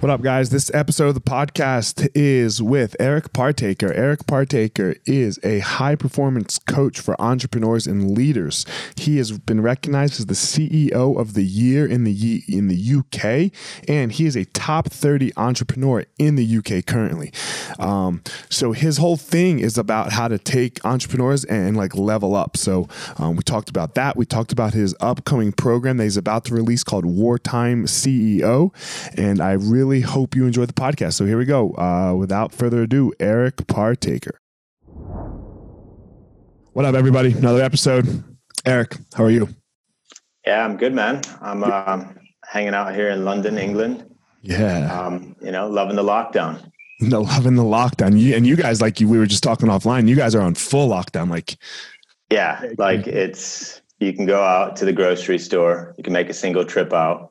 What up, guys? This episode of the podcast is with Eric Partaker. Eric Partaker is a high performance coach for entrepreneurs and leaders. He has been recognized as the CEO of the year in the in the UK, and he is a top 30 entrepreneur in the UK currently. Um, so his whole thing is about how to take entrepreneurs and, like level up. So um, we talked about that. We talked about his upcoming program that he's about to release called Wartime CEO, and I really really hope you enjoy the podcast. So here we go. Uh, without further ado, Eric Partaker. What up, everybody? Another episode. Eric, how are you? Yeah, I'm good, man. I'm uh, hanging out here in London, England. Yeah. Um, you know, loving the lockdown. No, loving the lockdown. You, and you guys, like you, we were just talking offline. You guys are on full lockdown. Like, yeah, like it's you can go out to the grocery store. You can make a single trip out.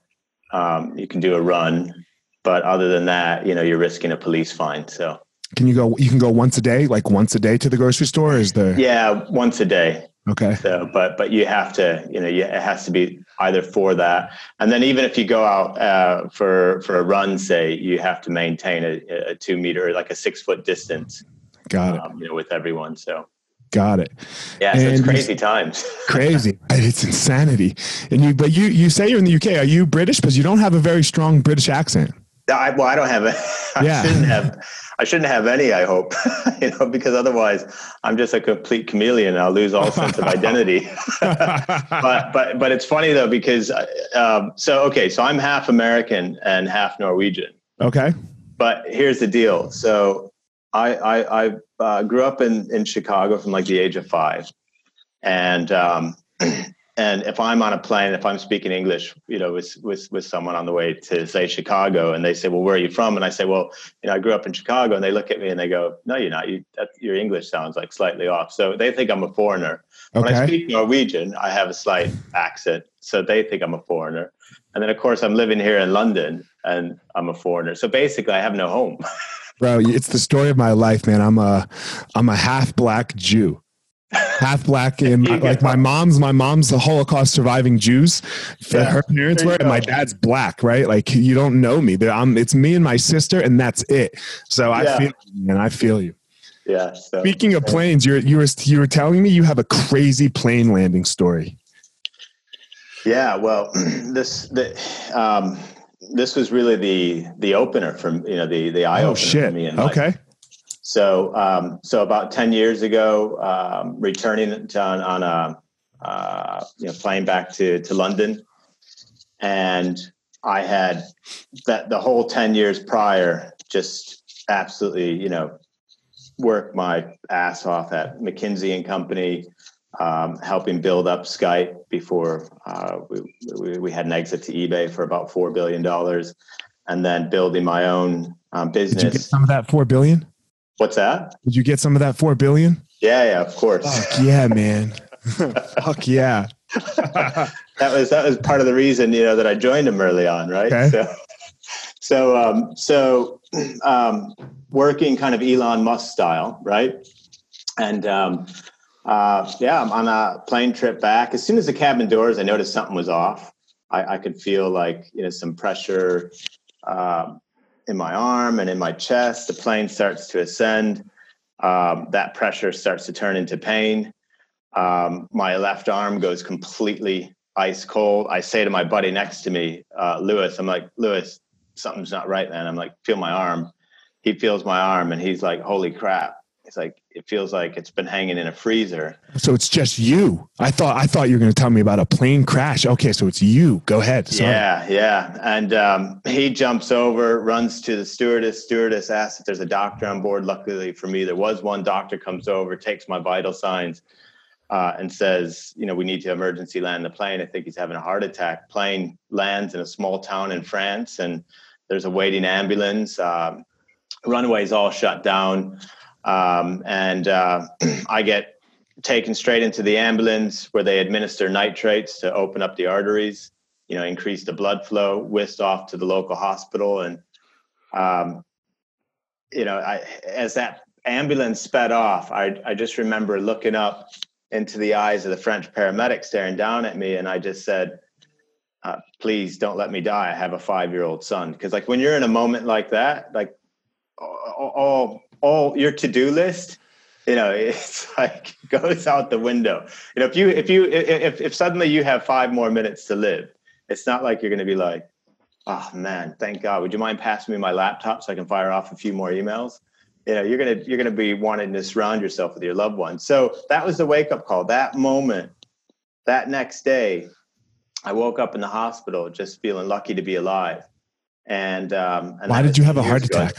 Um, you can do a run. But other than that, you know, you're risking a police fine. So can you go? You can go once a day, like once a day to the grocery store. Is there? Yeah, once a day. Okay. So, but but you have to, you know, you, it has to be either for that, and then even if you go out uh, for for a run, say, you have to maintain a, a two meter, like a six foot distance. Got it. Um, you know, with everyone. So. Got it. Yeah, so it's crazy times. crazy. It's insanity. And you, but you, you say you're in the UK. Are you British? Because you don't have a very strong British accent. I, well, I don't have. I yeah. shouldn't have. I shouldn't have any. I hope, you know, because otherwise, I'm just a complete chameleon. I'll lose all sense of identity. but but but it's funny though because um, so okay, so I'm half American and half Norwegian. Okay. But here's the deal. So I I, I uh, grew up in in Chicago from like the age of five, and um, and if I'm on a plane, if I'm speaking English, you know, with, with, with someone on the way to say Chicago and they say, well, where are you from? And I say, well, you know, I grew up in Chicago and they look at me and they go, no, you're not, you, that, your English sounds like slightly off. So they think I'm a foreigner. Okay. When I speak Norwegian, I have a slight accent. So they think I'm a foreigner. And then of course I'm living here in London and I'm a foreigner. So basically I have no home. Bro, it's the story of my life, man. I'm a, I'm a half black Jew. Half black, and my, like my mom's, my mom's the Holocaust surviving Jews. Yeah. Her parents were, and my dad's black, right? Like you don't know me. I'm, it's me and my sister, and that's it. So I yeah. feel, and I feel you. Yeah. So, Speaking of planes, you're you were you were telling me you have a crazy plane landing story. Yeah. Well, this the um, this was really the the opener from you know the the eye oh, opener shit. for me. okay. So um, so about ten years ago, um, returning to, on, on a uh, you know flying back to to London, and I had that the whole ten years prior just absolutely you know worked my ass off at McKinsey and Company, um, helping build up Skype before uh, we, we, we, had an exit to eBay for about $4 billion and then building my own um, business. Did you get some of that 4 billion? What's that? Did you get some of that 4 billion? Yeah, yeah, of course. Fuck yeah, man. Fuck yeah. that was, that was part of the reason, you know, that I joined him early on. Right. Okay. So, so, um, so, um, working kind of Elon Musk style, right? And, um, uh, yeah, I'm on a plane trip back. As soon as the cabin doors, I noticed something was off. I, I could feel like you know some pressure uh, in my arm and in my chest. The plane starts to ascend. Um, that pressure starts to turn into pain. Um, my left arm goes completely ice cold. I say to my buddy next to me, uh, Lewis, I'm like, Lewis, something's not right, man. I'm like, feel my arm. He feels my arm and he's like, holy crap. It's like it feels like it's been hanging in a freezer. So it's just you. I thought I thought you were going to tell me about a plane crash. Okay, so it's you. Go ahead. Sorry. Yeah, yeah. And um, he jumps over, runs to the stewardess. Stewardess asks if there's a doctor on board. Luckily for me, there was one. Doctor comes over, takes my vital signs, uh, and says, "You know, we need to emergency land the plane. I think he's having a heart attack." Plane lands in a small town in France, and there's a waiting ambulance. Um, runway's all shut down. Um, and uh, I get taken straight into the ambulance where they administer nitrates to open up the arteries, you know, increase the blood flow, whisked off to the local hospital. And, um, you know, I, as that ambulance sped off, I, I just remember looking up into the eyes of the French paramedic staring down at me. And I just said, uh, please don't let me die. I have a five year old son. Cause like when you're in a moment like that, like all, all all your to-do list you know it's like goes out the window. You know if you if you if if suddenly you have five more minutes to live it's not like you're going to be like oh man thank god. Would you mind passing me my laptop so i can fire off a few more emails? You know you're going to you're going to be wanting to surround yourself with your loved ones. So that was the wake up call. That moment that next day i woke up in the hospital just feeling lucky to be alive. And, um, and why did you have a heart attack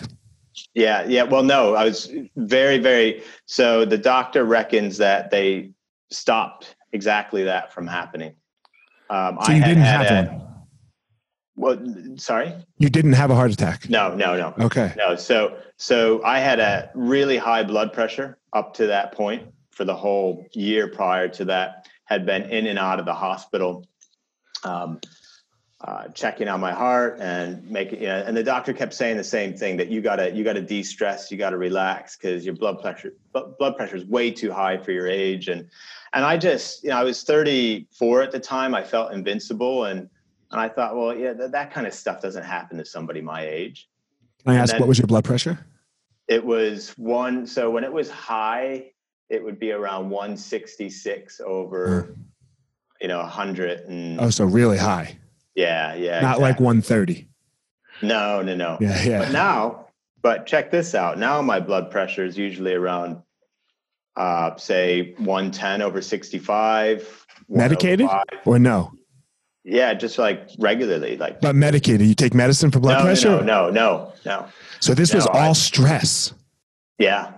yeah, yeah. Well, no, I was very, very. So the doctor reckons that they stopped exactly that from happening. Um, so you didn't have a, one. Well, sorry. You didn't have a heart attack. No, no, no. Okay. No. So, so I had a really high blood pressure up to that point for the whole year prior to that. Had been in and out of the hospital. Um, uh, checking on my heart and making, you know, and the doctor kept saying the same thing that you gotta, you gotta de-stress, you gotta relax because your blood pressure, blood pressure is way too high for your age. And, and I just, you know, I was 34 at the time. I felt invincible. And, and I thought, well, yeah, th- that kind of stuff doesn't happen to somebody my age. Can I ask, then, what was your blood pressure? It was one. So when it was high, it would be around 166 over, you know, 100. And, oh, so really high. Yeah, yeah. Not exactly. like 130. No, no, no. Yeah, yeah. But now, but check this out. Now my blood pressure is usually around, uh, say 110 over 65. Medicated or no? Yeah, just like regularly, like. But medicated, you take medicine for blood no, pressure? No, no, no, no. So this no, was all I, stress. Yeah,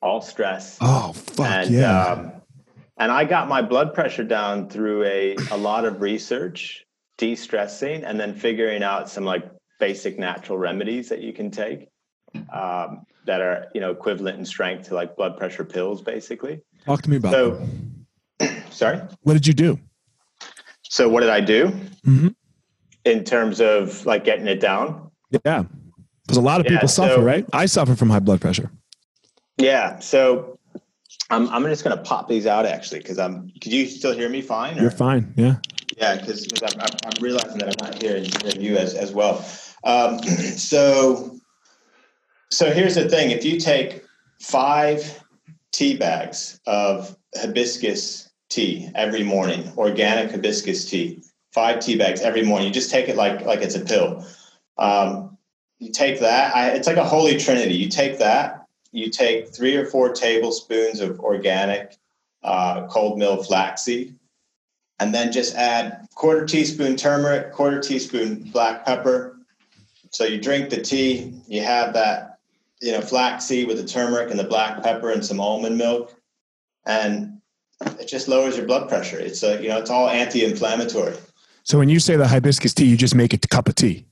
all stress. Oh fuck and, yeah! Um, and I got my blood pressure down through a a lot of research de-stressing and then figuring out some like basic natural remedies that you can take um, that are you know equivalent in strength to like blood pressure pills basically talk to me about so sorry what did you do so what did i do mm-hmm. in terms of like getting it down yeah because a lot of yeah, people suffer so, right i suffer from high blood pressure yeah so I'm, I'm just going to pop these out actually because I'm. Could you still hear me fine? Or? You're fine. Yeah. Yeah, because I'm, I'm, realizing that I'm not hearing, you as as well. Um, so, so here's the thing: if you take five tea bags of hibiscus tea every morning, organic hibiscus tea, five tea bags every morning. You just take it like like it's a pill. Um, you take that. I, it's like a holy trinity. You take that. You take three or four tablespoons of organic uh, cold mill flaxseed, and then just add quarter teaspoon turmeric, quarter teaspoon black pepper. So you drink the tea. You have that, you know, flaxseed with the turmeric and the black pepper and some almond milk, and it just lowers your blood pressure. It's a, you know, it's all anti-inflammatory. So when you say the hibiscus tea, you just make it a cup of tea.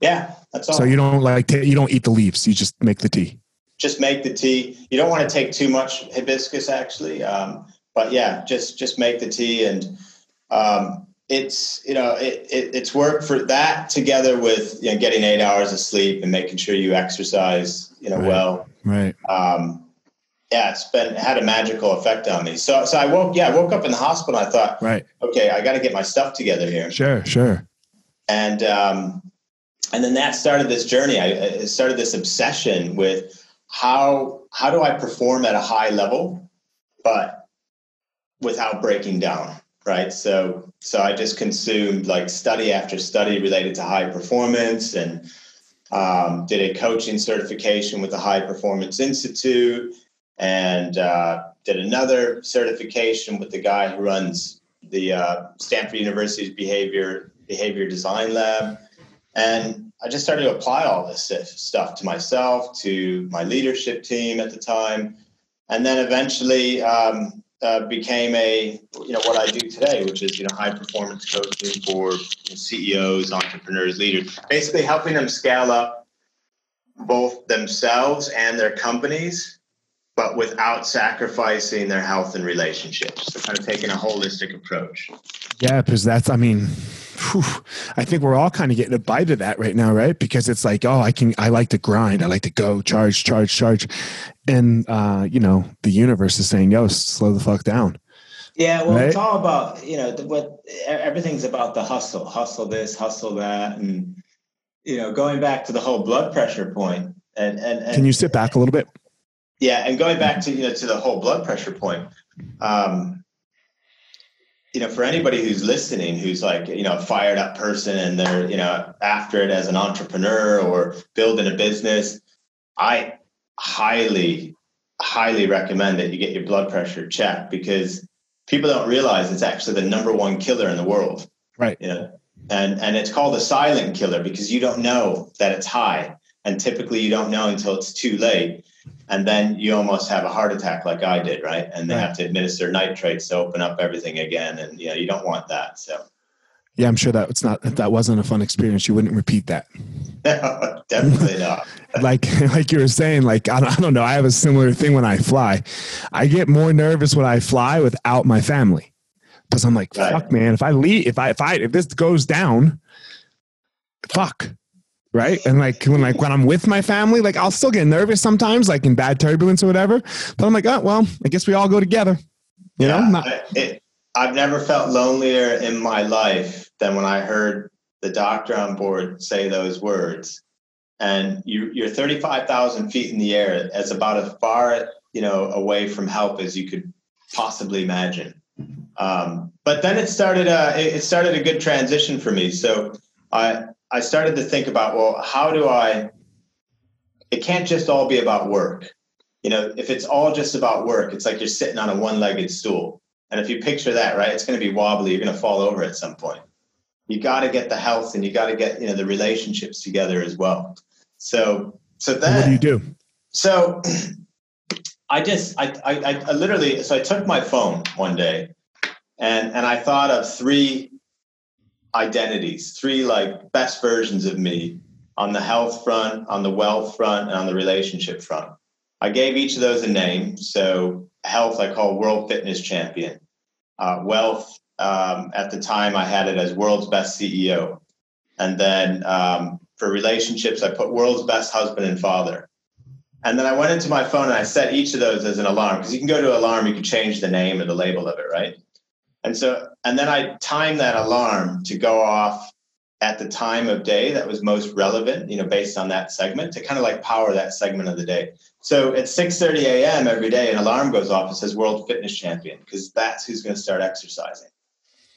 Yeah, that's all. So you don't like you don't eat the leaves. You just make the tea. Just make the tea. You don't want to take too much hibiscus, actually. Um, but yeah, just just make the tea, and um, it's you know it, it, it's work for that together with you know getting eight hours of sleep and making sure you exercise you know right. well. Right. Um, yeah, it's been had a magical effect on me. So so I woke yeah I woke up in the hospital. I thought right okay I got to get my stuff together here. Sure, sure. And um, and then that started this journey. I started this obsession with how how do I perform at a high level, but without breaking down, right? So so I just consumed like study after study related to high performance and um, did a coaching certification with the High Performance Institute and uh, did another certification with the guy who runs the uh, Stanford University's behavior behavior design lab and I just started to apply all this stuff to myself, to my leadership team at the time, and then eventually um, uh, became a you know what I do today, which is you know high performance coaching for CEOs, entrepreneurs, leaders, basically helping them scale up both themselves and their companies, but without sacrificing their health and relationships. So kind of taking a holistic approach. Yeah, because that's I mean whew, I think we're all kind of getting a bite of that right now, right? Because it's like, oh, I can, I like to grind, I like to go, charge, charge, charge, and uh, you know, the universe is saying, yo, slow the fuck down. Yeah, well, right? it's all about you know what everything's about the hustle, hustle this, hustle that, and you know, going back to the whole blood pressure point, and and, and can you sit back a little bit? Yeah, and going back to you know to the whole blood pressure point. Um, you know, for anybody who's listening, who's like, you know, a fired up person and they're, you know, after it as an entrepreneur or building a business, I highly, highly recommend that you get your blood pressure checked because people don't realize it's actually the number one killer in the world. Right. You know, and and it's called a silent killer because you don't know that it's high, and typically you don't know until it's too late and then you almost have a heart attack like I did, right? And they right. have to administer nitrates to open up everything again, and you know you don't want that. So, yeah, I'm sure that it's not that wasn't a fun experience. You wouldn't repeat that. No, definitely not. like like you were saying, like I don't, I don't know. I have a similar thing when I fly. I get more nervous when I fly without my family because I'm like, right. fuck, man. If I leave, if I if I if this goes down, fuck right? And like when like when i'm with my family like i'll still get nervous sometimes like in bad turbulence or whatever. But i'm like oh well i guess we all go together. You yeah, know Not- it, i've never felt lonelier in my life than when i heard the doctor on board say those words. And you, you're 35000 feet in the air. As about as far you know away from help as you could possibly imagine. Um, but then it started a, it started a good transition for me. So I, I started to think about, well, how do I? It can't just all be about work. You know, if it's all just about work, it's like you're sitting on a one-legged stool. And if you picture that, right, it's going to be wobbly. You're going to fall over at some point. You got to get the health, and you got to get you know the relationships together as well. So, so then, what do you do? So, I just, I, I, I literally, so I took my phone one day, and and I thought of three identities, three like best versions of me on the health front, on the wealth front, and on the relationship front. I gave each of those a name. So health, I call world fitness champion. Uh, wealth, um, at the time, I had it as world's best CEO. And then um, for relationships, I put world's best husband and father. And then I went into my phone and I set each of those as an alarm because you can go to alarm, you can change the name or the label of it, right? And so, and then I timed that alarm to go off at the time of day that was most relevant, you know, based on that segment to kind of like power that segment of the day. So at 6:30 a.m. every day, an alarm goes off. It says World Fitness Champion because that's who's going to start exercising.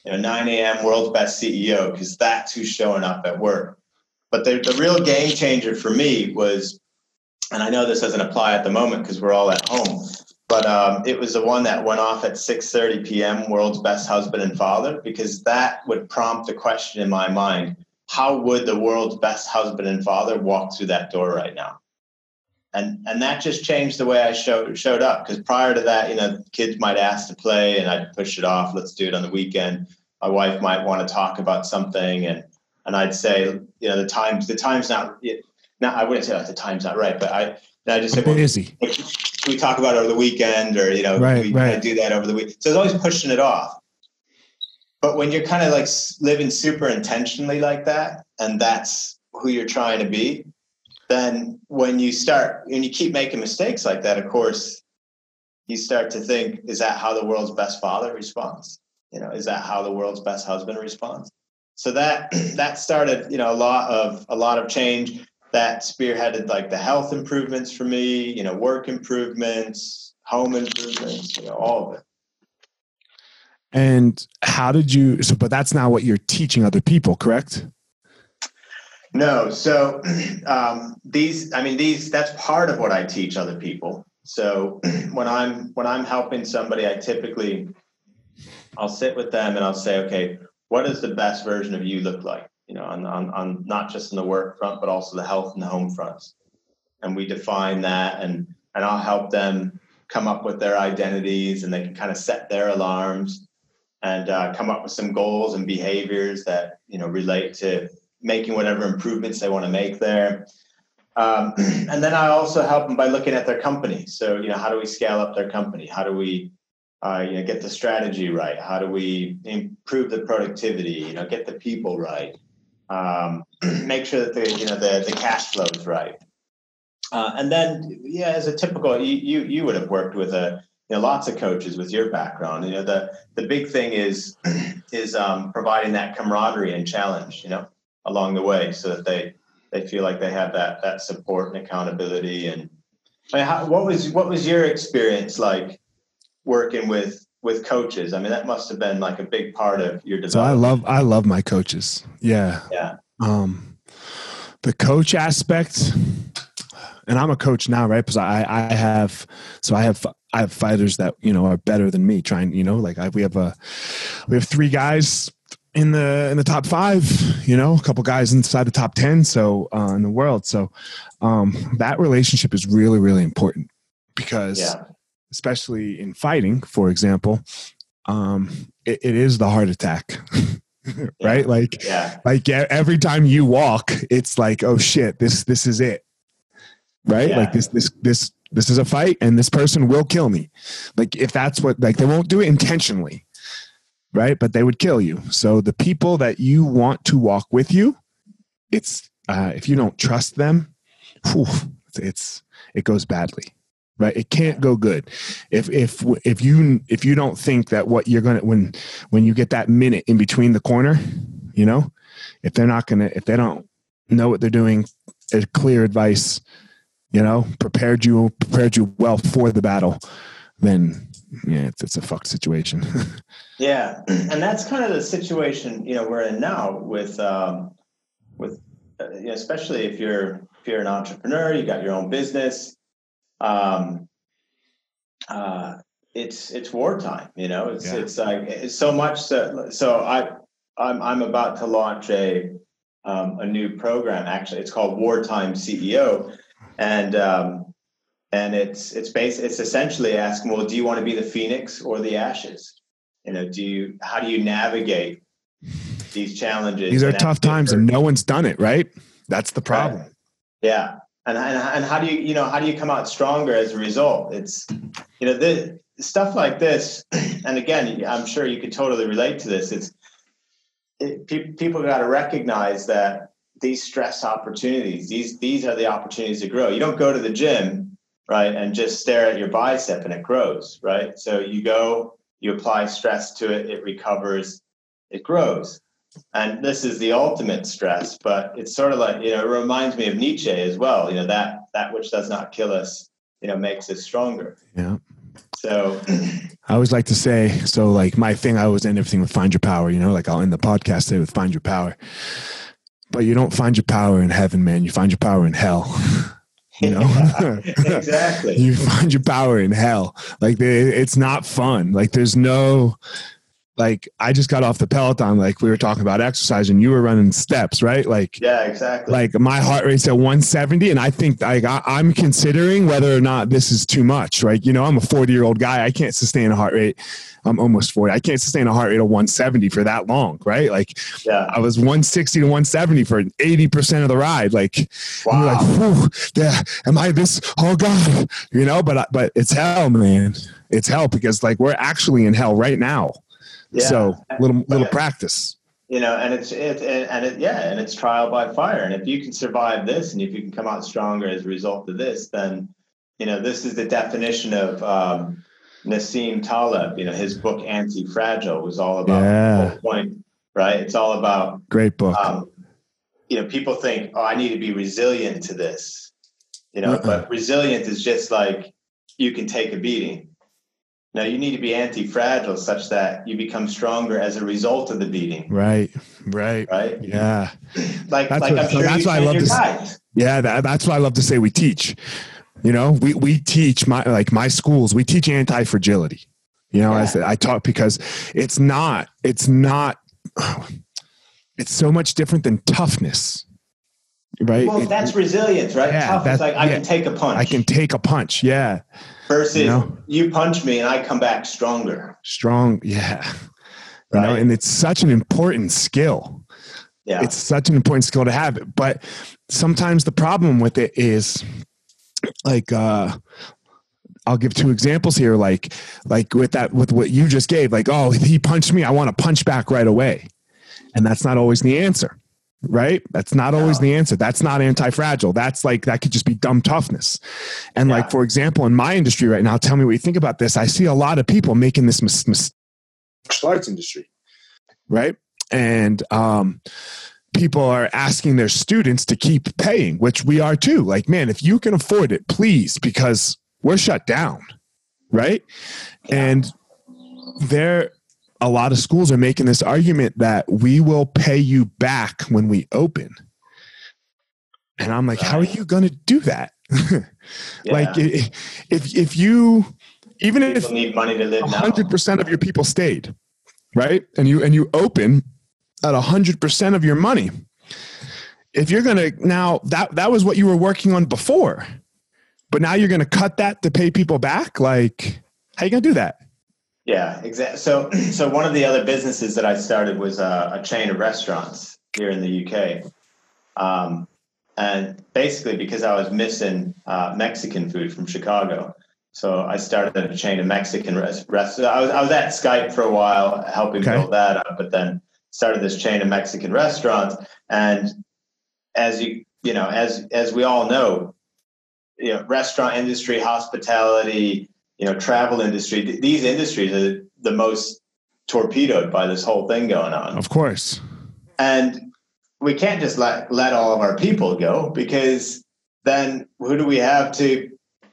You know, 9 a.m. World's Best CEO because that's who's showing up at work. But the, the real game changer for me was and I know this doesn't apply at the moment because we're all at home, but um, it was the one that went off at 6:30 p.m. World's best husband and father because that would prompt the question in my mind: How would the world's best husband and father walk through that door right now? And and that just changed the way I showed showed up because prior to that, you know, kids might ask to play and I'd push it off. Let's do it on the weekend. My wife might want to talk about something and and I'd say, you know, the times the time's not now I wouldn't say that the time's not right, but I I just said, busy. Well, we talk about it over the weekend, or you know, right, we right. do that over the week. So it's always pushing it off. But when you're kind of like living super intentionally like that, and that's who you're trying to be, then when you start and you keep making mistakes like that, of course, you start to think, is that how the world's best father responds? You know, is that how the world's best husband responds? So that that started, you know, a lot of a lot of change that spearheaded like the health improvements for me, you know, work improvements, home improvements, you know, all of it. And how did you? So, but that's not what you're teaching other people, correct? No. So, um, these, I mean, these, that's part of what I teach other people. So when I'm, when I'm helping somebody, I typically, I'll sit with them and I'll say, okay, what does the best version of you look like? You know, on, on, on not just in the work front, but also the health and the home fronts. And we define that and, and I'll help them come up with their identities and they can kind of set their alarms and uh, come up with some goals and behaviors that, you know, relate to making whatever improvements they want to make there. Um, and then I also help them by looking at their company. So, you know, how do we scale up their company? How do we uh, you know, get the strategy right? How do we improve the productivity? You know, get the people right um, make sure that the you know the the cash flow is right. Uh, and then, yeah, as a typical, you, you you would have worked with a you know lots of coaches with your background. You know, the the big thing is is um, providing that camaraderie and challenge. You know, along the way, so that they they feel like they have that that support and accountability. And I mean, how, what was what was your experience like working with with coaches. I mean, that must have been like a big part of your development. So I love I love my coaches. Yeah. Yeah. Um, the coach aspect, and I'm a coach now, right? Because I I have so I have I have fighters that you know are better than me. Trying you know like I, we have a we have three guys in the in the top five you know a couple guys inside the top 10 so uh, in the world so um that relationship is really really important because yeah especially in fighting, for example, um, it, it is the heart attack. right yeah. like yeah. like every time you walk it's like oh shit this this is it right yeah. like this this this this is a fight and this person will kill me like if that's what like they won't do it intentionally right but they would kill you so the people that you want to walk with you it's uh, if you don't trust them whew, it's it goes badly right? It can't go good. If if if you if you don't think that what you're gonna when when you get that minute in between the corner you know if they're not gonna if they don't know what they're doing clear advice you know prepared you prepared you well for the battle then yeah it's, it's a fucked situation. Yeah and that's kind of the situation you know we're in now with um with uh, especially if you're if you're an entrepreneur you got your own business um, uh, it's it's wartime. You know, it's yeah. it's like it's so much. So, so I I'm I'm about to launch a um, a new program. Actually, it's called Wartime CEO, and um, and it's it's based it's essentially asking, well, do you want to be the phoenix or the ashes? You know, do you how do you navigate these challenges? These are tough times, and no one's done it right. That's the problem. Right. Yeah, and, and and how do you you know how do you come out stronger as a result it's you know the stuff like this and again i'm sure you could totally relate to this it's it, pe- people got to recognize that these stress opportunities. These these are the opportunities to grow. You don't go to the gym, right, and just stare at your bicep and it grows, right? So you go, you apply stress to it, it recovers, it grows. And this is the ultimate stress, but it's sort of like, you know, it reminds me of Nietzsche as well. You know, that that which does not kill us, you know, makes us stronger. Yeah. So I always like to say, so like my thing, I always end everything with find your power, you know, like I'll end the podcast today with find your power. But you don't find your power in heaven, man. You find your power in hell. you know Yeah, exactly. you find your power in hell like they, it's not fun like there's no like i just got off the peloton like we were talking about exercise and you were running steps right? Like yeah, exactly. like my heart rate's at 170 and i think like I, i'm considering whether or not this is too much right? You know i'm a 40 year old guy. I can't sustain a heart rate. I'm almost 40 i can't sustain a heart rate of 170 for that long right? Like yeah. i was 160 to 170 for 80% of the ride. Like Wow. like yeah am i this oh god you know but I- but it's hell man. It's hell because like we're actually in hell right now Yeah. so little little practice you know, and it's it and it yeah, and it's trial by fire. And if you can survive this, and if you can come out stronger as a result of this, then you know this is the definition of um, Nassim Taleb. You know, his book Anti Fragile was all about Yeah. the whole point, right? It's all about great book um, you know people think, oh, I need to be resilient to this, you know, Uh-uh. but resilient is just like you can take a beating. No, you need to be anti-fragile such that you become stronger as a result of the beating, right right right? yeah like That's like what- I'm sure that's why I love to s- guys. Yeah, that, that's what I love to say. We teach, you know, we, we teach my, like my schools, we teach anti-fragility, you know, Yeah. as I talk, because it's not, it's not, it's so much different than toughness, right? Well, that's resilience, right? Yeah, Tough. It's like I yeah. can take a punch. I can take a punch. Yeah. versus you you, punch me and I come back stronger. Strong. Yeah. You know, Right. and it's such an important skill. Yeah. It's such an important skill to have. But sometimes the problem with it is like, uh, I'll give two examples here. Like, like with that, with what you just gave, like, oh, he punched me. I want to punch back right away. And that's not always the answer, right? That's not always No. the answer. That's not anti-fragile. That's like, that could just be dumb toughness. And Yeah. like, for example, in my industry right now, tell me what you think about this. I see a lot of people making this mis- mis- martial arts industry, right? And, um, people are asking their students to keep paying, which we are too. Like, man, if you can afford it, please, because we're shut down, right? And there, a lot of schools are making this argument that we will pay you back when we open. And I'm like, how are you going to do that? Yeah. Like, if if you even if need money to live hundred percent of your people stayed, right? And you and you open at hundred percent of your money. If you're gonna now that that was what you were working on before, but now you're gonna cut that to pay people back. Like, how are you gonna do that? Yeah, exactly. So, so one of the other businesses that I started was a, a chain of restaurants here in the UK, um, and basically because I was missing uh, Mexican food from Chicago, so I started a chain of Mexican res- restaurants. I was I was at Skype for a while helping Okay. build that up, but then started this chain of Mexican restaurants, and as you you know as as we all know, you know, restaurant industry, hospitality, you know, travel industry, th- these industries are the most torpedoed by this whole thing going on. Of course. And we can't just let let all of our people go because then who do we have to,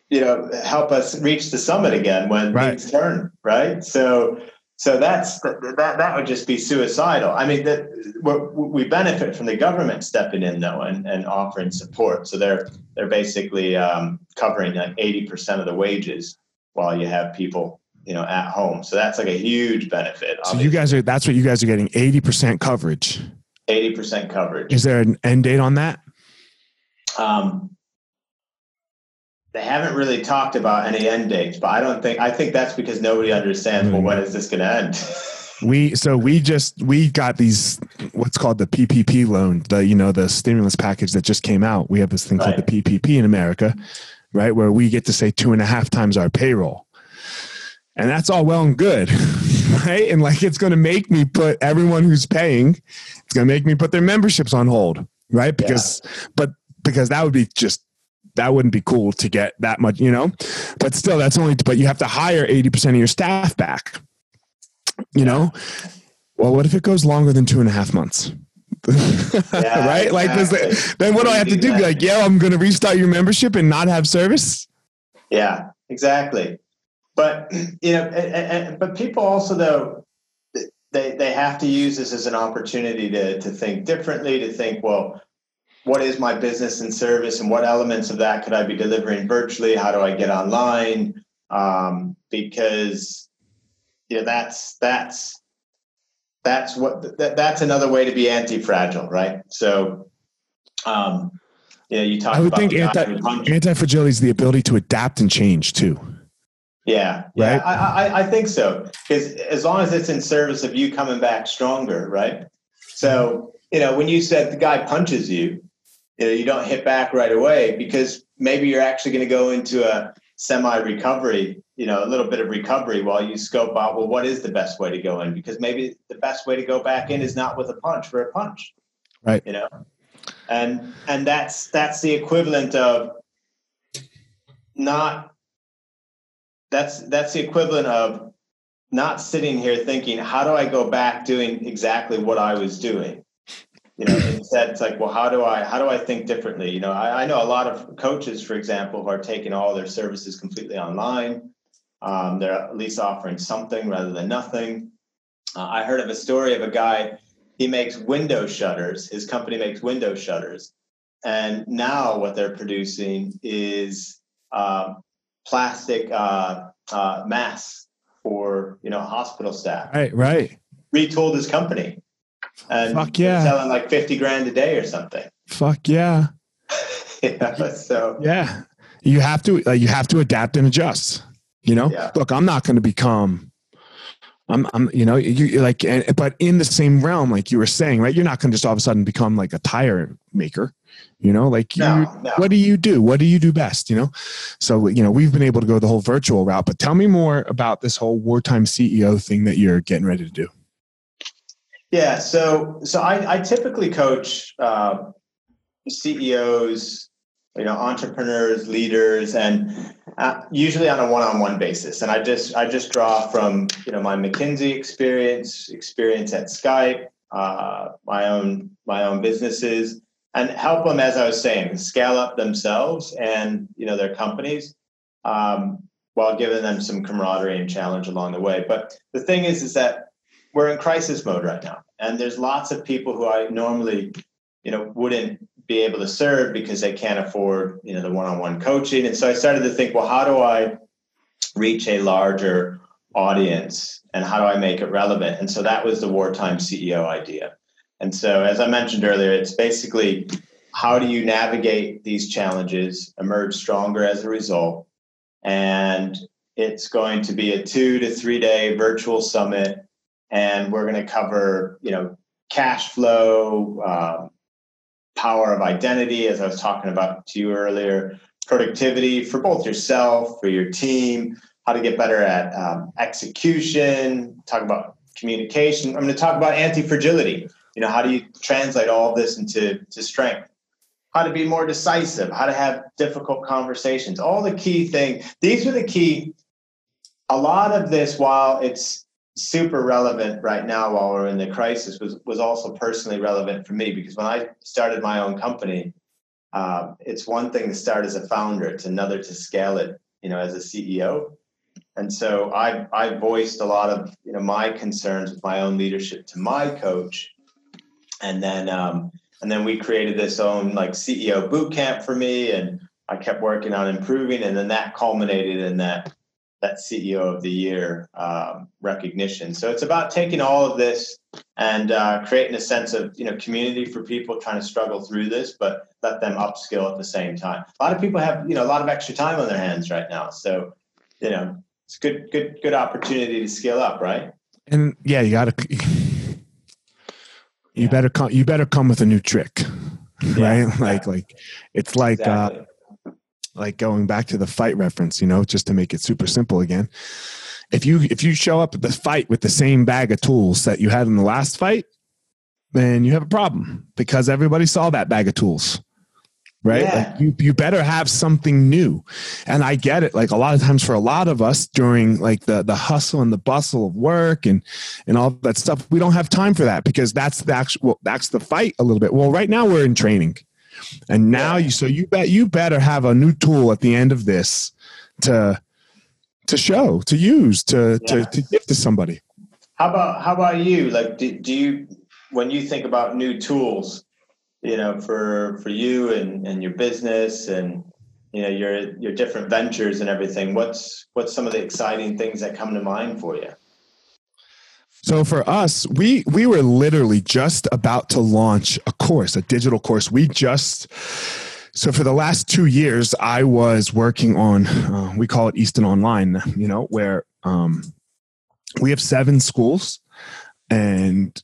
you know, help us reach the summit again when Right. things turn, right? So so that's that that would just be suicidal. I mean, that we're- benefit from the government stepping in though and, and offering support. So they're they're basically um, covering like eighty percent of the wages while you have people you know at home. So that's like a huge benefit. So you guys are that's what you guys are getting eighty percent coverage. eighty percent coverage. Is there an end date on that? Um, they haven't really talked about any end dates, but I don't think I think that's because nobody understands. Well, when is this going to end? We so we just we got these what's called the PPP loan, the you know the stimulus package that just came out. We have this thing called the PPP in America, right, where we get to say two and a half times our payroll, and that's all well and good, right? And like it's going to make me put everyone who's paying, it's going to make me put their memberships on hold, right? Because, yeah. but because that would be just that wouldn't be cool to get that much, you know. But still, that's only. But you have to hire eighty percent of your staff back. You know. Well, what if it goes longer than two and a half months? Yeah, right? Like, exactly. then what do I have to do? Be like, yeah, I'm going to restart your membership and not have service? Yeah, exactly. But you know, and, and, but people also though they they have to use this as an opportunity to to think differently, to think, well, what is my business and service, and what elements of that could I be delivering virtually? How do I get online? Um, because you know that's that's that's what that, that's another way to be anti-fragile, right? So, um, yeah, you talk. I would think anti anti fragility is the ability to adapt and change too. Yeah, yeah. I, I, I think so. Because as long as it's in service of you coming back stronger, right? So you know, when you said the guy punches you, you know, you don't hit back right away because maybe you're actually going to go into a semi recovery, you know, a little bit of recovery while you scope out, well, what is the best way to go in? Because maybe the best way to go back in is not with a punch for a punch. Right. You know, and and that's that's the equivalent of not that's that's the equivalent of not sitting here thinking how do i go back doing exactly what i was doing you know instead it's like well how do i how do i think differently? You know i, I know a lot of coaches for example who are taking all their services completely online. Um, they're at least offering something rather than nothing. Uh, i heard of a story of a guy he makes window shutters. His company makes window shutters. And now what they're producing is uh, plastic uh, uh, masks for you know hospital staff. Right, right. Retooled his company, and Fuck yeah. selling like fifty grand a day or something. Fuck yeah. yeah. So yeah, you have to you have to adapt and adjust. You know, yeah. look, I'm not going to become. I'm, I'm, you know, you like, but in the same realm, like you were saying, right? You're not going to just all of a sudden become like a tire maker. You know, like you, no, no. what do you do? What do you do best? You know, so you know we've been able to go the whole virtual route. But tell me more about this whole wartime CEO thing that you're getting ready to do. Yeah, so so I, I typically coach uh, CEOs, you know, entrepreneurs, leaders, and uh, usually on a one-on-one basis. And I just I just draw from you know my McKinsey experience, experience at Skype, uh, my own my own businesses and help them, as I was saying, scale up themselves and you know their companies, um, while giving them some camaraderie and challenge along the way. But the thing is, is that we're in crisis mode right now, and there's lots of people who I normally, you know, wouldn't be able to serve because they can't afford you know the one-on-one coaching. And so I started to think, well, how do I reach a larger audience and how do I make it relevant? And so that was the wartime CEO idea. And so, as I mentioned earlier, it's basically how do you navigate these challenges, emerge stronger as a result. And it's going to be a two to three day virtual summit. And we're going to cover, you know, cash flow, um, power of identity, as I was talking about to you earlier, productivity for both yourself, for your team, how to get better at um, execution, talk about communication. I'm going to talk about anti fragility you know how do you translate all this into to strength? How to be more decisive how to have difficult conversations all the key things these are the key a lot of this while it's super relevant right now while we're in the crisis was was also personally relevant for me because when i started my own company uh, it's one thing to start as a founder it's another to scale it you know as a ceo and so i i voiced a lot of you know my concerns with my own leadership to my coach. And then um, and then we created this own like CEO boot camp for me, and I kept working on improving, and then that culminated in that that CEO of the year um, recognition. So it's about taking all of this and uh, creating a sense of you know community for people trying to struggle through this, but let them upskill at the same time. A lot of people have you know a lot of extra time on their hands right now, so you know it's good good good opportunity to scale up, right? And yeah, you got to you yeah. better come you better come with a new trick right like like it's like uh, exactly. uh like going back to the fight reference you know just to make it super simple again. If you if you show up at the fight with the same bag of tools that you had in the last fight then you have a problem because everybody saw that bag of tools right? Yeah. like you, you better have something new. And i get it. Like a lot of times for a lot of us during like the the hustle and the bustle of work and and all that stuff we don't have time for that because that's the actual that's the fight a little bit. Well right now we're in training and now you so you bet you better have a new tool at the end of this to to show to use to Yeah. to, to give to somebody How about how about you? Like, do, do you when you think about new tools, you know, for for you and and your business and you know your your different ventures and everything? What's what's some of the exciting things that come to mind for you? So for us, we we were literally just about to launch a course, a digital course. We just so for the last two years, I was working on uh, we call it Easton Online. You know where um, we have seven schools, and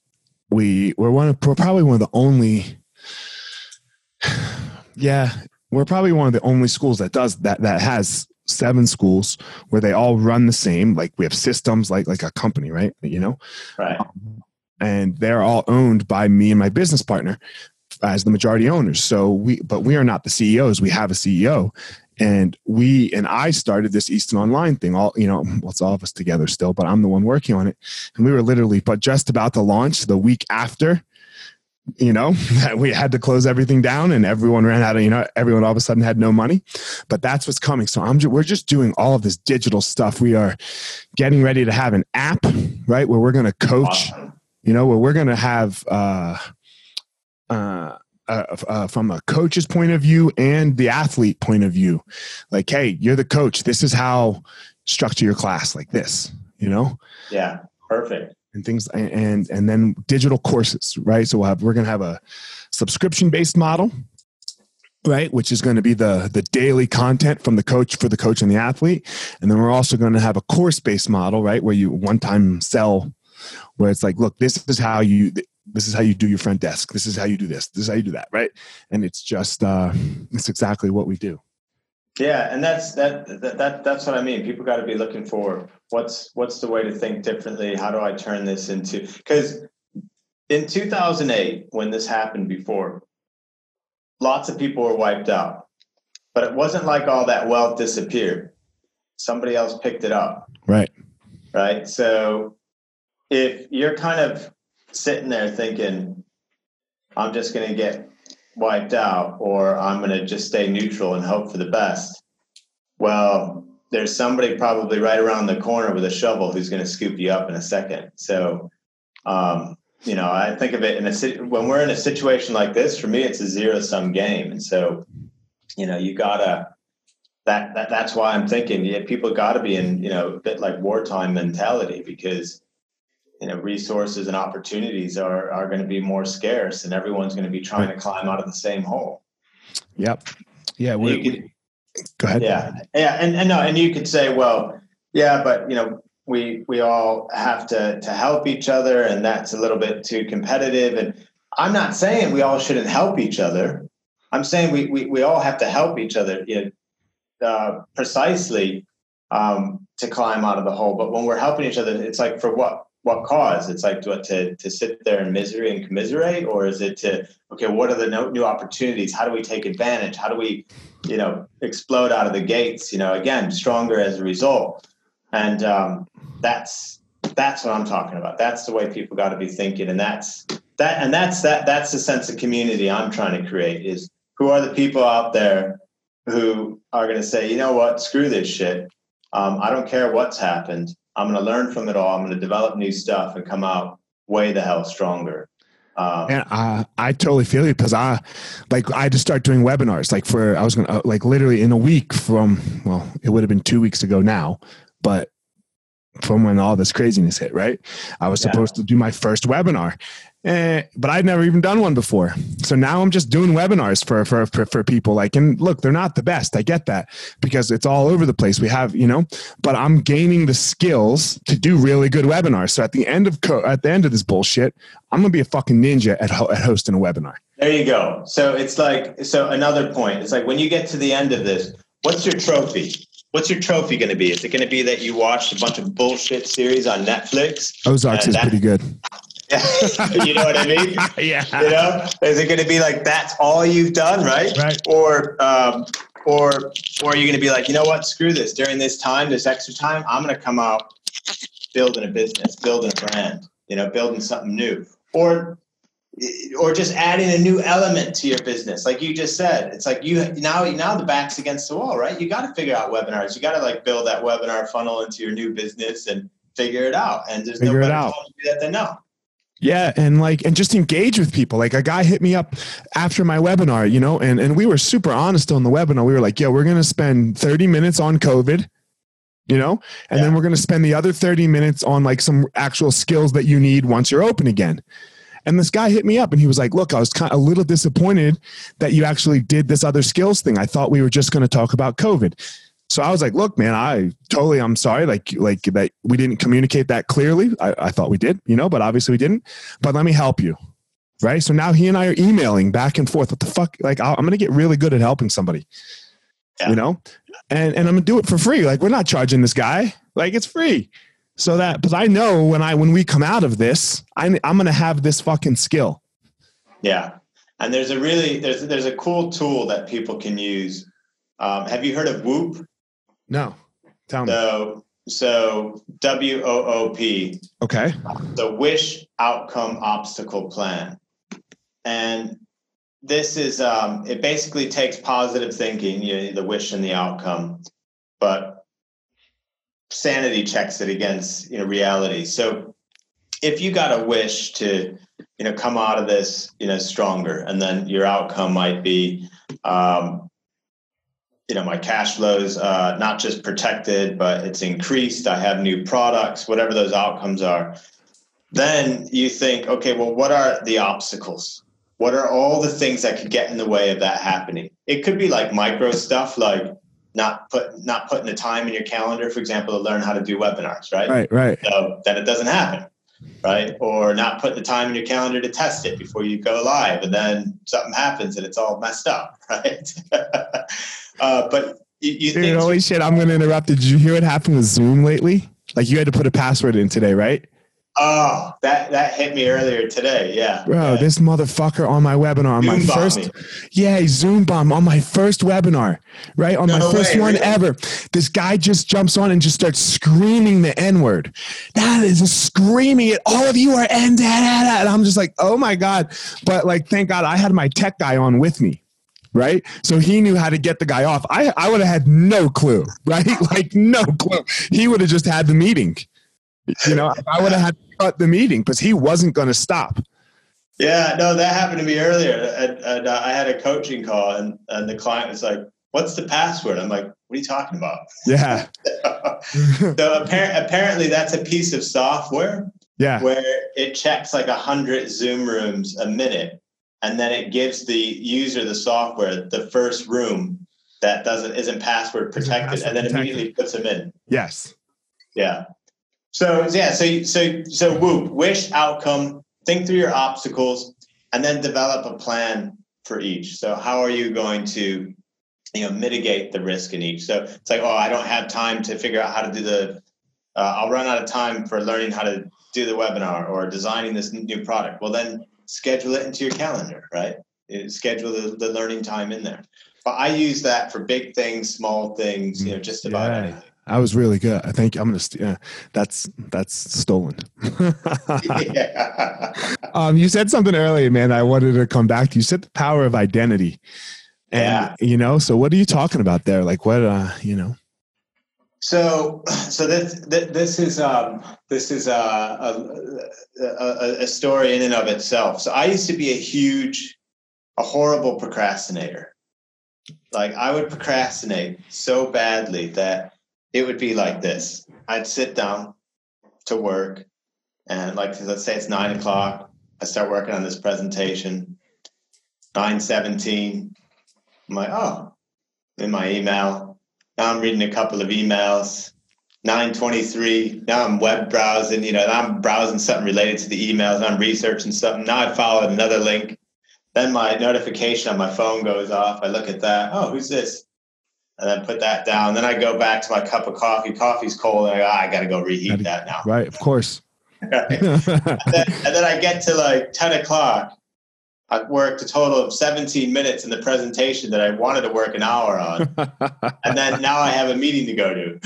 we we're one of we're probably one of the only. Yeah, we're probably one of the only schools that does that that has seven schools where they all run the same like we have systems like like a company right you know? Right. Um, and they're all owned by me and my business partner as the majority owners. So we but we are not the ceos we have a ceo and we and i started this easton online thing all you know well, it's all of us together still but i'm the one working on it. And we were literally but just about to launch the week after you know that we had to close everything down and everyone ran out of you know everyone all of a sudden had no money. But that's what's coming. So i'm ju- we're just doing all of this digital stuff. We are getting ready to have an app right where we're going to coach you know where we're going to have uh, uh, uh, uh, from a coach's point of view and the athlete point of view. Like hey you're the coach. This is how structure your class like this you know? Yeah. Perfect. And things and and, then digital courses right? So we'll have we're going to have a subscription based model right? Which is going to be the the daily content from the coach for the coach and the athlete. And then we're also going to have a course based model right? Where you one time sell where it's like look this is how you this is how you do your front desk. This is how you do this. This is how you do that right? And it's just uh it's exactly what we do Yeah, and that's that, that that that's what I mean. People got to be looking for what's what's the way to think differently. How do I turn this into? Because in 2008, when this happened before, lots of people were wiped out, but it wasn't like all that wealth disappeared. Somebody else picked it up, right right? So if you're kind of sitting there thinking, I'm just going to get wiped out or I'm going to just stay neutral and hope for the best. Well, there's somebody probably right around the corner with a shovel who's going to scoop you up in a second. So, um, you know, I think of it in a when we're in a situation like this. For me, it's a zero sum game, and so, you know, you gotta. That, that that's why I'm thinking. Yeah, people got to be in you know a bit like wartime mentality because you know resources and opportunities are are going to be more scarce, and everyone's going to be trying to climb out of the same hole. yep yeah we, could- go ahead yeah, yeah, and and no, and you could say, well, yeah, but you know, we we all have to to help each other, and that's a little bit too competitive. And I'm not saying we all shouldn't help each other. I'm saying we we, we all have to help each other, you know, uh, precisely um, to climb out of the hole. But when we're helping each other, it's like for what what cause? It's like what to to sit there in misery and commiserate, or is it to okay, what are the no, new opportunities? How do we take advantage? How do we you know explode out of the gates you know again stronger as a result and um, that's that's what i'm talking about that's the way people got to be thinking and that's that and that's that that's the sense of community i'm trying to create is who are the people out there who are going to say you know what screw this shit um, i don't care what's happened i'm going to learn from it all i'm going to develop new stuff and come out way the hell stronger um, And I, I totally feel you because I, like, I just start doing webinars. Like for I was gonna uh, like literally in a week from well, it would have been two weeks ago now, but from when all this craziness hit, right? I was Yeah. supposed to do my first webinar, eh, but I'd never even done one before. So now I'm just doing webinars for, for for for people. Like, and look, they're not the best. I get that because it's all over the place. We have, you know, but I'm gaining the skills to do really good webinars. So at the end of co- at the end of this bullshit, I'm gonna be a fucking ninja at ho- at hosting a webinar. There you go. So it's like so another point. It's like when you get to the end of this, what's your trophy? What's your trophy going to be? Is it going to be that you watched a bunch of bullshit series on Netflix? Ozarks Uh, is that- pretty good. you know what I mean? yeah. You know, is it going to be like that's all you've done, right? Right. Or, um, or, or are you going to be like, you know what? Screw this. During this time, this extra time, I'm going to come out building a business, building a brand. You know, building something new, or or just adding a new element to your business like you just said it's like you now now the back's against the wall right you got to figure out webinars you got to like build that webinar funnel into your new business and figure it out and there's Figure no better time to do that than now Yeah, and like and just engage with people. Like a guy hit me up after my webinar, you know, and and we were super honest on the webinar. We were like, "Yeah, we're going to spend 30 minutes on COVID." You know, and then we're going to spend the other 30 minutes on like some actual skills that you need once you're open again. And this guy hit me up and he was like, "Look, I was kind of a little disappointed that you actually did this other skills thing. I thought we were just going to talk about COVID." So I was like, "Look, man, I totally, I'm sorry, like, like that we didn't communicate that clearly. I, I thought we did, you know, but obviously we didn't. But let me help you, right? So now he and I are emailing back and forth. What the fuck? Like, I'll, I'm gonna get really good at helping somebody, Yeah. you know, and and I'm gonna do it for free. Like, we're not charging this guy. Like, it's free. So that, because I know when I when we come out of this, I'm, I'm gonna have this fucking skill. yeah and there's a really there's there's a cool tool that people can use um, have you heard of WOOP No, tell me. so so w-o-o-p Okay. the wish outcome obstacle plan and this is um, it basically takes positive thinking you know, the wish and the outcome but sanity checks it against you know reality so if you got a wish to you know come out of this you know stronger and then your outcome might be um, you know my cash flows uh, not just protected but it's increased. I have new products whatever those outcomes are. Then you think okay well what are the obstacles? What are all the things that could get in the way of that happening? It could be like micro stuff like not put not putting the time in your calendar for example to learn how to do webinars right, Right. Right. so then it doesn't happen right or not put the time in your calendar to test it before you go live and then something happens and it's all messed up right uh, but you, you Dude, holy shit! I'm gonna interrupt. Did you hear what happened with Zoom lately? Like you had to put a password in today, right? Oh that that hit me earlier today yeah Bro, yeah. this motherfucker on my webinar, on my Zoom bombed first, me. yeah, Zoom bomb on my first webinar, right? On No my first way, one really? ever. This guy just jumps on and just starts screaming the N word. That is screaming it. All of you are N, da, da, da. and I'm just like, oh my God. But like, thank God I had my tech guy on with me. Right. So he knew how to get the guy off. I, I would have had no clue. Right. Like, no clue. He would have just had the meeting. You know, I would have had cut the meeting because he wasn't going to stop. Yeah, no, that happened to me earlier. And, and uh, I had a coaching call, and, and the client was like, What's the password? I'm like, What are you talking about? Yeah. so appar- apparently, that's a piece of software yeah. where it checks like 100 Zoom rooms a minute, and then it gives the user the software the first room that doesn't isn't password Isn't protected, password and then protected. immediately puts them in. Yes. Yeah. So yeah, so so so WOOP, wish outcome, think through your obstacles, and then develop a plan for each. So how are you going to, you know, mitigate the risk in each? So it's like, oh, I don't have time to figure out how to do the. Uh, I'll run out of time for learning how to do the webinar or designing this new product. Well, then schedule it into your calendar, right? Uh, Schedule the, the learning time in there. But I use that for big things, small things, you know, just about Yeah. anything. I was really good. I think I'm gonna. St- yeah, that's that's stolen. yeah. um, you said something earlier, man. I wanted to come back to. You said the power of identity, and Yeah. you know. So what are you talking about there? Like what? Uh, you know. So, so this this, is um, this is a, a, a, a story in and of itself. So I used to be a huge, a horrible procrastinator. Like I would procrastinate so badly that it would be like this. I'd sit down to work, and like let's say it's nine o'clock. I start working on this presentation. Nine seventeen. I'm like, oh, in my email. Now I'm reading a couple of emails. 923. Now I'm web browsing, you know, I'm browsing something related to the emails. I'm researching something. Now I followed another link. Then my notification on my phone goes off. I look at that. Oh, who's this? And then put that down. Then I go back to my cup of coffee. Coffee's cold. I go, ah, I got to go reheat that now. Right. Of course. right? and, then, and then I get to like 10 o'clock. I've worked a total of 17 minutes in the presentation that I wanted to work an hour on. and then now I have a meeting to go to.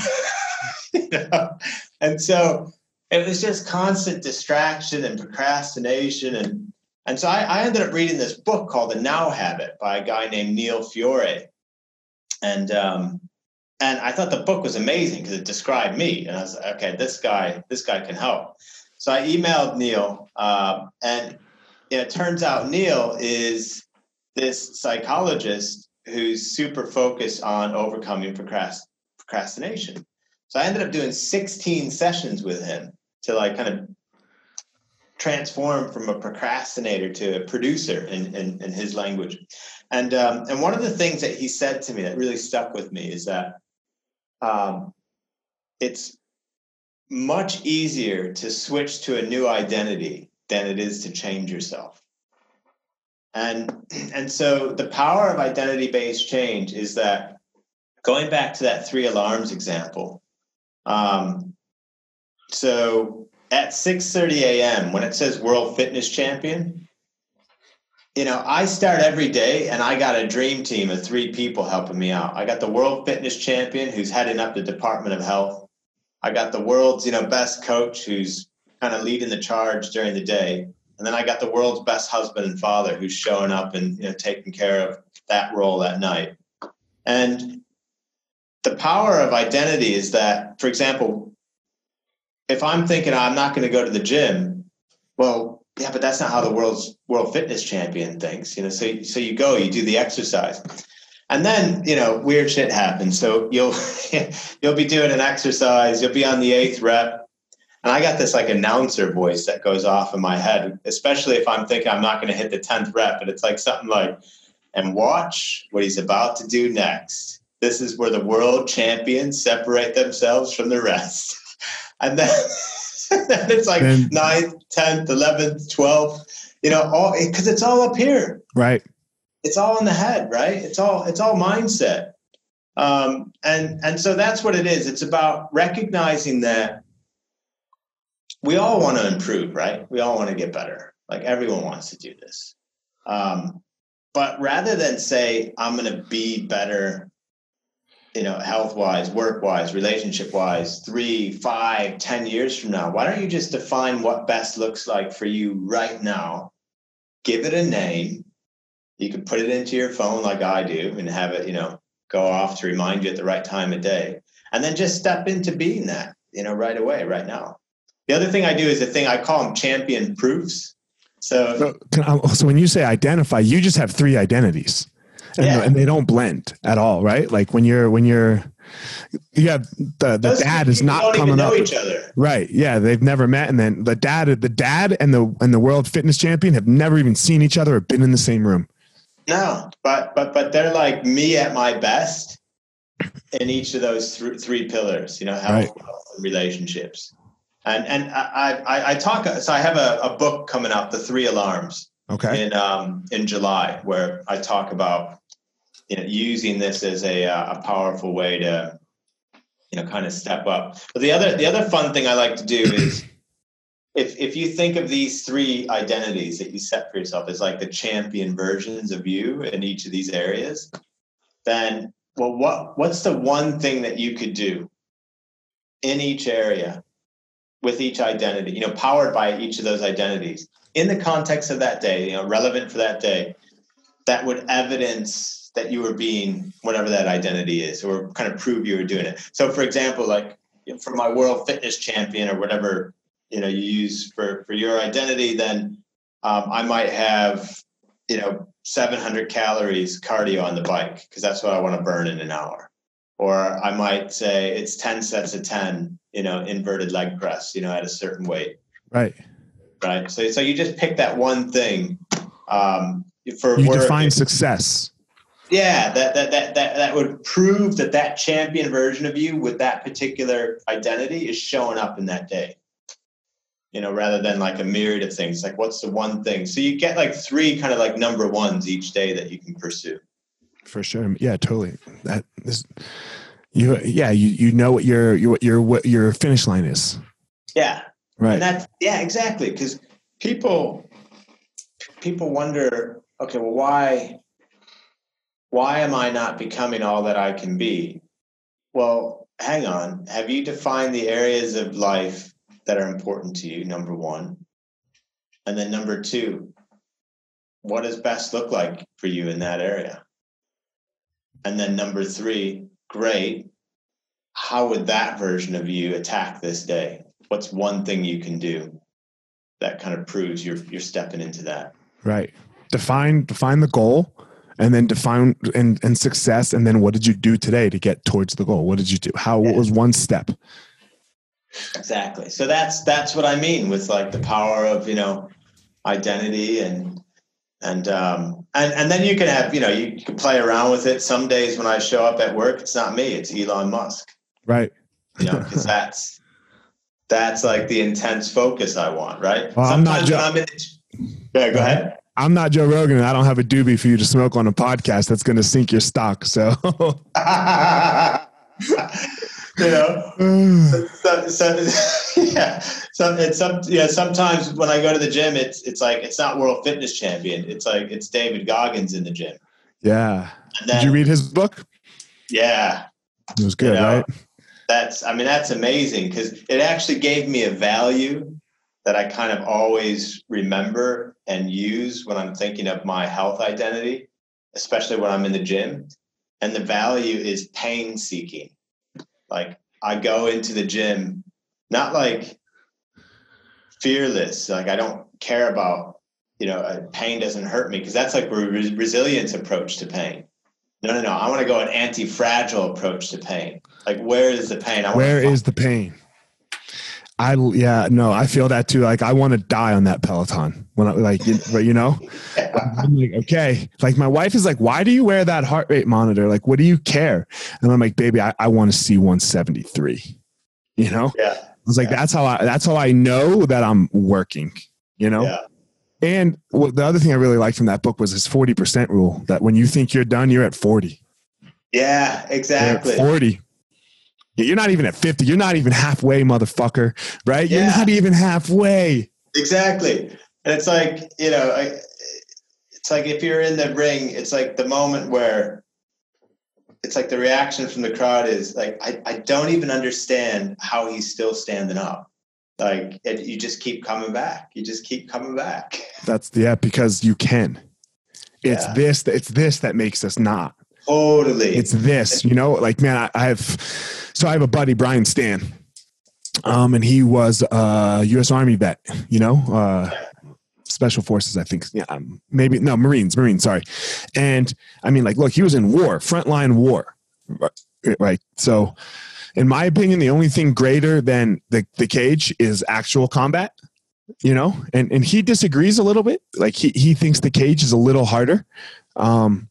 you know? And so it was just constant distraction and procrastination. And, and so I, I ended up reading this book called The Now Habit by a guy named Neil Fiore. And, um, and I thought the book was amazing because it described me. And I was like, okay, this guy, this guy can help. So I emailed Neil, uh, and it turns out Neil is this psychologist who's super focused on overcoming procrast- procrastination. So I ended up doing 16 sessions with him to like kind of transform from a procrastinator to a producer in, in, in his language. And, um, and one of the things that he said to me that really stuck with me is that um, it's much easier to switch to a new identity than it is to change yourself. And, and so the power of identity based change is that going back to that three alarms example. Um, so at 6:30 a.m. when it says world fitness champion, you know, I start every day and I got a dream team of three people helping me out. I got the world fitness champion who's heading up the Department of Health. I got the world's, you know, best coach who's kind of leading the charge during the day. And then I got the world's best husband and father who's showing up and you know taking care of that role at night. And the power of identity is that, for example, if I'm thinking I'm not going to go to the gym, well, yeah, but that's not how the world's world fitness champion thinks. You know, so so you go, you do the exercise. And then, you know, weird shit happens. So you'll you'll be doing an exercise, you'll be on the eighth rep, and I got this like announcer voice that goes off in my head, especially if I'm thinking I'm not going to hit the 10th rep. but it's like something like, and watch what he's about to do next. This is where the world champions separate themselves from the rest. and then it's like and, 9th, 10th, 11th, 12th, you know, all because it's all up here. Right. It's all in the head, right? It's all it's all mindset. Um, and and so that's what it is. It's about recognizing that we all want to improve, right? We all want to get better. Like everyone wants to do this. Um, but rather than say, I'm going to be better, you know, health wise, work wise, relationship wise, three, five, ten years from now, why don't you just define what best looks like for you right now? Give it a name. You can put it into your phone like I do and have it, you know, go off to remind you at the right time of day. And then just step into being that, you know, right away, right now. The other thing I do is a thing I call them champion proofs. So, so, so when you say identify, you just have three identities, and, yeah. and they don't blend at all, right? Like when you're when you're you have the the Those dad is not coming up each other. right yeah they've never met and then the dad the dad and the and the world fitness champion have never even seen each other or been in the same room no but but but they're like me at my best in each of those th- three pillars you know health right. relationships and and I I, I talk. So I have a, a book coming out, The Three Alarms. Okay. In um in July, where I talk about you know using this as a uh, a powerful way to you know kind of step up. But the other the other fun thing I like to do is. If, if you think of these three identities that you set for yourself as like the champion versions of you in each of these areas, then well, what what's the one thing that you could do in each area with each identity, you know, powered by each of those identities in the context of that day, you know, relevant for that day, that would evidence that you were being whatever that identity is, or kind of prove you were doing it. So, for example, like for my world fitness champion or whatever you know you use for for your identity, then um, I might have you know 700 calories cardio on the bike because that's what I want to burn in an hour. Or I might say it's 10 sets of 10 you know, inverted leg press, you know, at a certain weight. Right. Right. So, so you just pick that one thing. Um, for you define success. Yeah, that, that that that that would prove that that champion version of you with that particular identity is showing up in that day. You know, rather than like a myriad of things. Like, what's the one thing? So you get like three kind of like number ones each day that you can pursue. For sure. Yeah, totally. That is you yeah you you know what your your what your what your finish line is yeah Right. And that's yeah, exactly. Because people people wonder, okay, well, why why am I not becoming all that I can be? Well, hang on. Have you defined the areas of life that are important to you? Number one. And then number two, what does best look like for you in that area? And then number three, great. How would that version of you attack this day? What's one thing you can do that kind of proves you're you're stepping into that? Right. Define define the goal and then define and, and success and then what did you do today to get towards the goal? What did you do? How what was one step? Exactly. So that's that's what I mean with like the power of, you know, identity and and um and and then you can have, you know, you, you can play around with it. Some days when I show up at work, it's not me, it's Elon Musk. Right. You know, because that's that's like the intense focus I want, right? Well, I'm not Sometimes when I'm in Yeah, go ahead. I'm not Joe Rogan and I don't have a doobie for you to smoke on a podcast that's going to sink your stock. So, you know, so, so, yeah, so it's some yeah. Sometimes when I go to the gym, it's it's like it's not world fitness champion. It's like it's David Goggins in the gym. yeah. Then, Did you read his book? Yeah, It was good, You know, right? that's I mean that's amazing because it actually gave me a value that I kind of always remember and use when I'm thinking of my health identity, especially when I'm in the gym. And the value is pain seeking. Like I go into the gym, not like fearless, like I don't care about, you know, uh, pain doesn't hurt me because that's like a re- resilience approach to pain. No, no, no. I want to go an anti-fragile approach to pain. Like, where is the pain? I Where is the pain? I yeah no I feel that too. Like I want to die on that Peloton when I like you, but you know? I'm like okay. Like my wife is like why do you wear that heart rate monitor? Like what do you care? And I'm like baby I, I want to see 173 you know? Yeah. I was like Yeah. that's how I that's how I know that I'm working you know? Yeah. and what the other thing I really liked from that book was his 40% rule that when you think you're done you're at 40 Yeah, exactly. at 40 you're not even at 50 you're not even halfway motherfucker right you're not even halfway Exactly. And it's like, you know, I, it's like if you're in the ring, it's like the moment where it's like the reaction from the crowd is like, I, I don't even understand how he's still standing up. Like, it, you just keep coming back. You just keep coming back. That's the, yeah, because you can. It's Yeah. this. It's this that makes us not. Totally. It's this. You know, like man, I, I have. So I have a buddy, Brian Stann, um, and he was a U.S. Army vet. You know, uh, Special Forces. I think. Yeah, um, maybe no Marines. Marines. Sorry. And I mean, like, look, he was in war, frontline war, right? So. In my opinion, the only thing greater than the, the cage is actual combat you know and and he disagrees a little bit like he he thinks the cage is a little harder um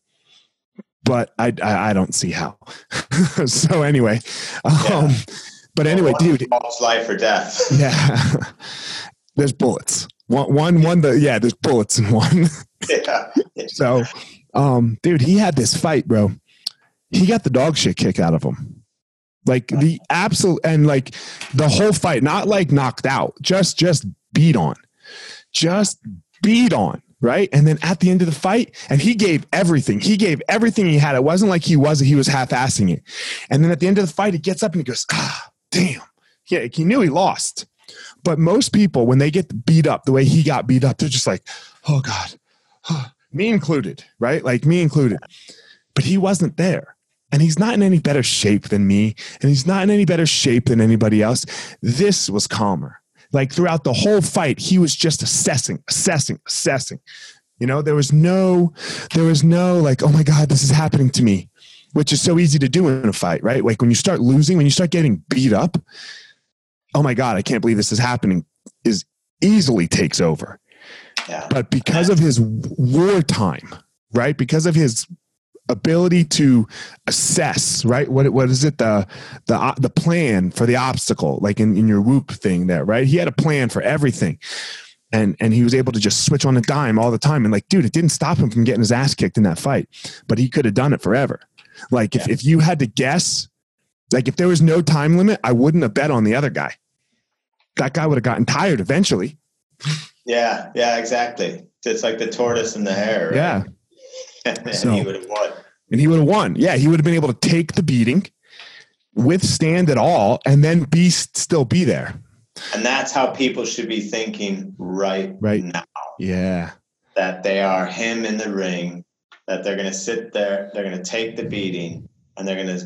but i i, I don't see how. So anyway um but anyway dude. It's life or death. yeah. There's bullets. One one one the yeah there's bullets in one. Yeah. so um dude he had this fight bro. He got the dog shit kick out of him. Like the absolute and like the whole fight not like knocked out just just beat on. Just beat on right? And then at the end of the fight and he gave everything. He gave everything he had. It wasn't like he was he was half-assing it. And then at the end of the fight he gets up and he goes ah damn. Yeah he knew he lost. But most people when they get beat up the way he got beat up they're just like oh god. Me included right? Like me included. But he wasn't there. And he's not in any better shape than me. And he's not in any better shape than anybody else. This was calmer like throughout the whole fight he was just assessing assessing assessing. You know there was no there was no like oh my god this is happening to me which is so easy to do in a fight right? Like when you start losing when you start getting beat up oh my god i can't believe this is happening is easily takes over. Yeah. but because of his wartime right? Because of his ability to assess right what what is it the the uh, the plan for the obstacle like in, in your WOOP thing there right he had a plan for everything and and he was able to just switch on a dime all the time and like dude it didn't stop him from getting his ass kicked in that fight but he could have done it forever like if, if you had to guess like if there was no time limit i wouldn't have bet on the other guy that guy would have gotten tired eventually. Yeah, yeah, exactly. It's like the tortoise and the hare. Right? Yeah. and So- he would have won. And he would have won. Yeah, he would have been able to take the beating, withstand it all, and then be still be there. And that's how people should be thinking right, Right. now. Yeah. That they are him in the ring, that they're gonna sit there, they're gonna take the beating, and they're gonna,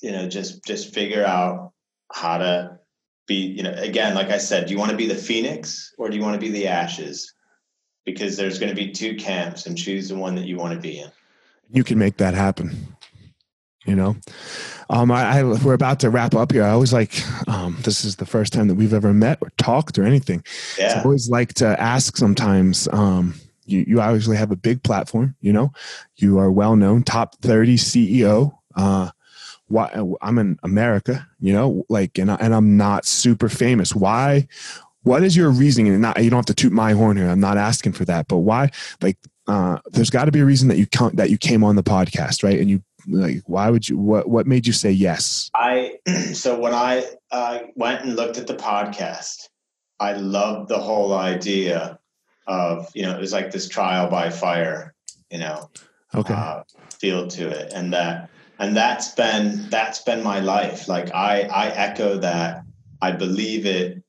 you know, just just figure out how to be, you know, again, like I said, do you want to be the phoenix or do you want to be the ashes? Because there's gonna be two camps and choose the one that you want to be in. You can make that happen. You know, um, I, I we're about to wrap up here. I always like um, this is the first time that we've ever met or talked or anything. So I always like to ask sometimes. Um, you, you obviously have a big platform. You know, you are well known, top thirty CEO. Uh, why I'm in America. You know, like, and I, and I'm not super famous. Why? What is your reasoning? And not you don't have to toot my horn here. I'm not asking for that. But why? Like, uh, there's got to be a reason that you come, that you came on the podcast, right? And you like, why would you? What what made you say yes? I so when I uh, went and looked at the podcast, I loved the whole idea of you know it was like this trial by fire, you know, Okay. uh, feel to it, and that and that's been that's been my life. Like I I echo that. I believe it.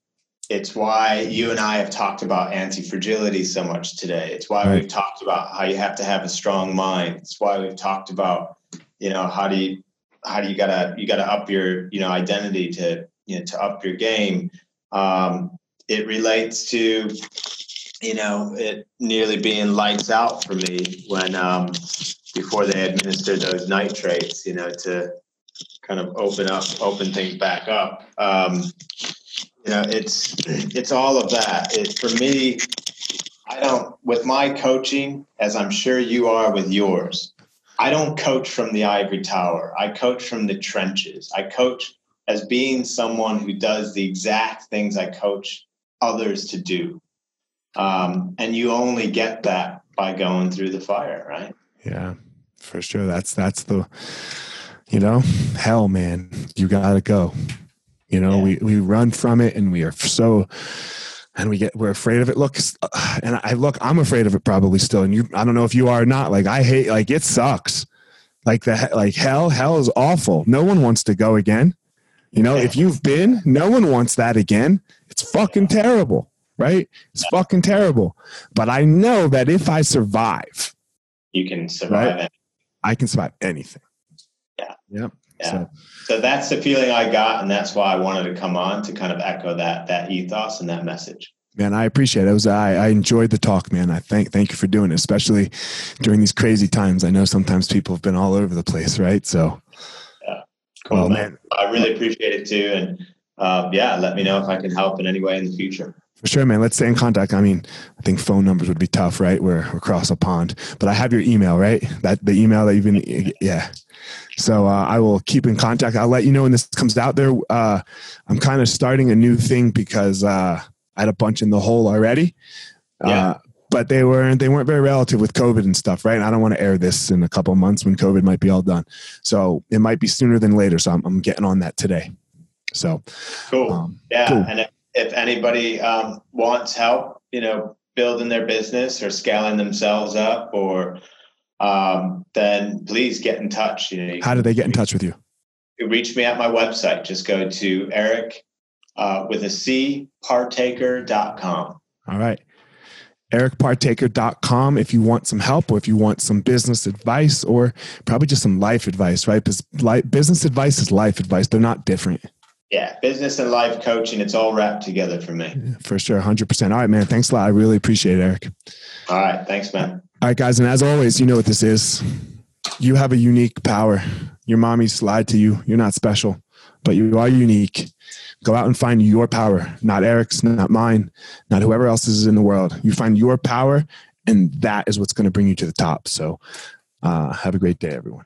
It's why you and I have talked about anti fragility so much today. It's why Right. we've talked about how you have to have a strong mind. It's why we've talked about you know how do you how do you gotta you gotta up your you know identity to you know to up your game um, it relates to you know it nearly being lights out for me when um, before they administered those nitrates you know to kind of open up open things back up um, know it's it's all of that it for me i don't with my coaching as i'm sure you are with yours I don't coach from the ivory tower. I coach from the trenches. I coach as being someone who does the exact things I coach others to do. Um, and you only get that by going through the fire, right? Yeah, for sure. That's that's the you know, hell man, you gotta go. You know, Yeah. we, we run from it and we are so and we get we're afraid of it. Look, uh, and I look, I'm afraid of it probably still. And you I don't know if you are or not. Like I hate like it sucks. Like the like hell, hell is awful. No one wants to go again. You know, if you've been, no one wants that again. It's fucking terrible, right? It's fucking terrible. But I know that if I survive, You can survive Right. it. I can survive anything. Yeah. Yep. Yeah. So, So that's the feeling I got, and that's why I wanted to come on to kind of echo that that ethos and that message. man, I appreciate it. it was I, I enjoyed the talk, man. I thank thank you for doing it, especially during these crazy times. I know sometimes people have been all over the place, right? So, yeah, Cool, well, man. I really appreciate it too, and uh, yeah, let me know if I can help in any way in the future. for sure, man. Let's stay in contact. I mean, I think phone numbers would be tough, right? We're we're across a pond, but I have your email, right? That the email that you've been, yeah. So uh, I will keep in contact. I'll let you know when this comes out there. Uh, I'm kind of starting a new thing because uh, I had a bunch in the hole already. Yeah. Uh, but they weren't they weren't very relative with COVID and stuff, right? And I don't want to air this in a couple of months when COVID might be all done. So it might be sooner than later. So I'm, I'm getting on that today. So Cool. um, Yeah, Cool. and if, if anybody um, wants help, you know, building their business or scaling themselves up, or um, then please get in touch. You know, how do they get in touch with you? reach me at my website. Just go to Eric uh, with a C partaker.com. All right. ericpartaker.com if you want some help or if you want some business advice or probably just some life advice, right? Because business advice is life advice. They're not different. Yeah, business and life coaching, it's all wrapped together for me. For sure. 100%. All right, man. Thanks a lot. I really appreciate it, Eric. All right, thanks, man. All right, guys. And as always, you know what this is. You have a unique power. Your mommy's lied to you. You're not special, but you are unique. Go out and find your power, not Eric's, not mine, not whoever else is in the world. You find your power, and that is what's going to bring you to the top. So, uh, have a great day, everyone.